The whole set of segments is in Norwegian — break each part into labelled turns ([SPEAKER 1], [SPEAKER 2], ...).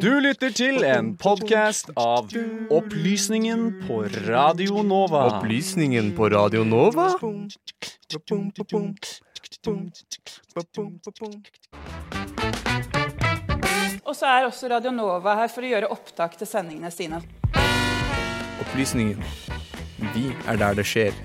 [SPEAKER 1] Du lytter til en podkast av Opplysningen på Radio Nova.
[SPEAKER 2] Opplysningen på Radio Nova?
[SPEAKER 3] Og så er også Radio Nova her for å gjøre opptak til sendingene sine.
[SPEAKER 2] Opplysningen. Vi er der det skjer.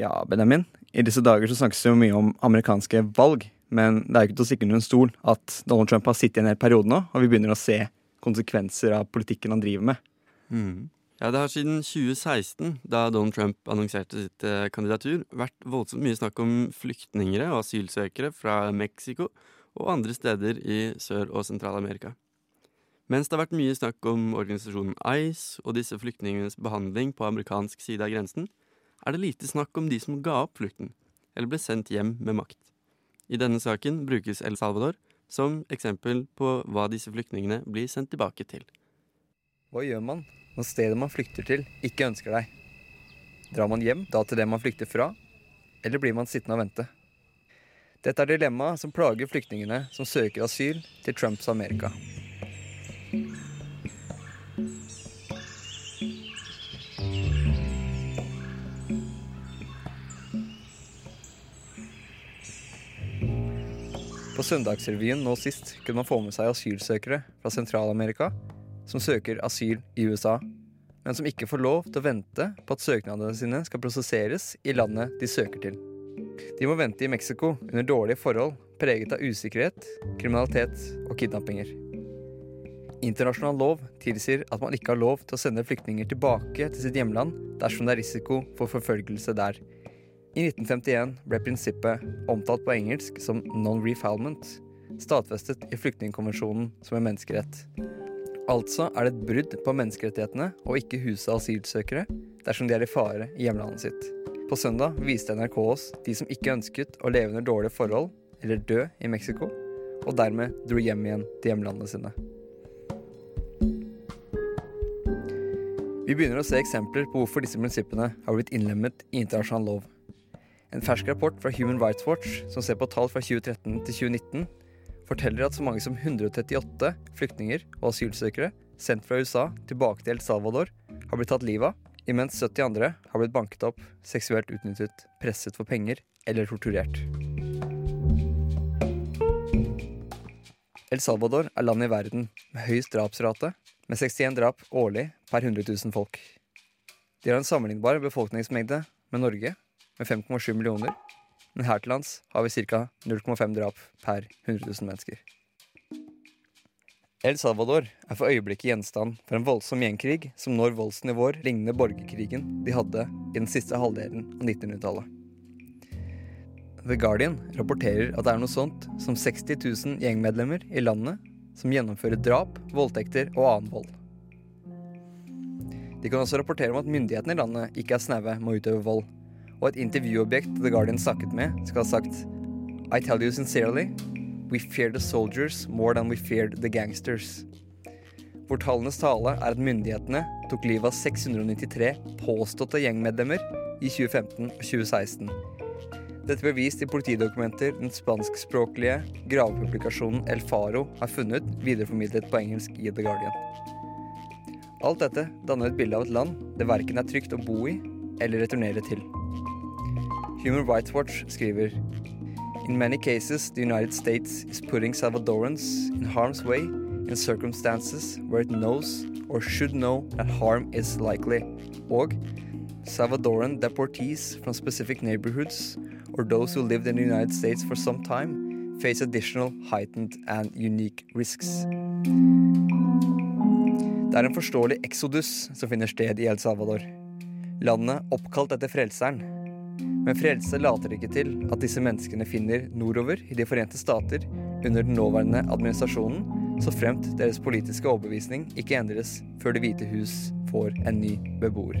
[SPEAKER 2] Ja, Benjamin. I disse dager så snakkes det jo mye om amerikanske valg. Men det er jo ikke til å stikke under en stol at Donald Trump har sittet i en hel periode nå, og vi begynner å se konsekvenser av politikken han driver med.
[SPEAKER 4] Mm. Ja, Det har siden 2016, da Donald Trump annonserte sitt eh, kandidatur, vært voldsomt mye snakk om flyktninger og asylsøkere fra Mexico og andre steder i Sør- og Sentral-Amerika. Mens det har vært mye snakk om organisasjonen ICE og disse flyktningenes behandling på amerikansk side av grensen, er det lite snakk om de som ga opp flukten, eller ble sendt hjem med makt. I denne saken brukes El Salvador som eksempel på hva disse flyktningene blir sendt tilbake til.
[SPEAKER 2] Hva gjør man når stedet man flykter til, ikke ønsker deg? Drar man hjem da til det man flykter fra, eller blir man sittende og vente? Dette er dilemmaet som plager flyktningene som søker asyl til Trumps Amerika. På Søndagsrevyen nå sist kunne man få med seg asylsøkere fra Sentral-Amerika som søker asyl i USA, men som ikke får lov til å vente på at søknadene sine skal prosesseres i landet de søker til. De må vente i Mexico under dårlige forhold preget av usikkerhet, kriminalitet og kidnappinger. Internasjonal lov tilsier at man ikke har lov til å sende flyktninger tilbake til sitt hjemland dersom det er risiko for forfølgelse der. I 1951 ble prinsippet, omtalt på engelsk som non-refoulement, stadfestet i flyktningkonvensjonen som en menneskerett. Altså er det et brudd på menneskerettighetene å ikke huse asylsøkere dersom de er i fare i hjemlandet sitt. På søndag viste NRK oss de som ikke ønsket å leve under dårlige forhold eller dø i Mexico, og dermed dro hjem igjen til hjemlandene sine. Vi begynner å se eksempler på hvorfor disse prinsippene har blitt innlemmet i internasjonal lov. En fersk rapport fra Human Rights Watch som ser på tall fra 2013 til 2019, forteller at så mange som 138 flyktninger og asylsøkere sendt fra USA tilbake til El Salvador har blitt tatt livet av, imens 70 andre har blitt banket opp, seksuelt utnyttet, presset for penger eller torturert. El Salvador er landet i verden med høyest drapsrate, med 61 drap årlig per 100 000 folk. De har en sammenlignbar befolkningsmengde med Norge, med 5,7 millioner, men her til lands har vi ca. 0,5 drap per 100 000 mennesker. El Salvador er for øyeblikket gjenstand for en voldsom gjengkrig som når voldsnivåer lignende borgerkrigen de hadde i den siste halvdelen av 1900-tallet. The Guardian rapporterer at det er noe sånt som 60 000 gjengmedlemmer i landet som gjennomfører drap, voldtekter og annen vold. De kan også rapportere om at myndighetene i landet ikke er snaue med å utøve vold, og et intervjuobjekt The Guardian snakket med, skal ha sagt I tell you sincerely, we fear the soldiers more than we feared the gangsters. Hvor tallenes tale er at myndighetene tok livet av 693 påståtte gjengmedlemmer i 2015 og 2016. Dette ble vist i politidokumenter den spanskspråklige gravepublikasjonen El Faro har funnet, videreformidlet på engelsk i The Guardian. Alt dette danner et bilde av et land det verken er trygt å bo i eller returnere til. Human Rights Watch skriver In many cases, the United States is putting Salvadorans in harm's way in circumstances where it knows or should know that harm is likely. Og Salvadoran deportees from specific neighborhoods or those who lived in the United States for some time face additional heightened and unique risks. Det er en forståelig exodus som finner sted i El Salvador. Landet oppkalt etter frelseren. Men frelse later ikke til at disse menneskene finner nordover i De forente stater under den nåværende administrasjonen, så fremt deres politiske overbevisning ikke endres før Det hvite hus får en ny beboer.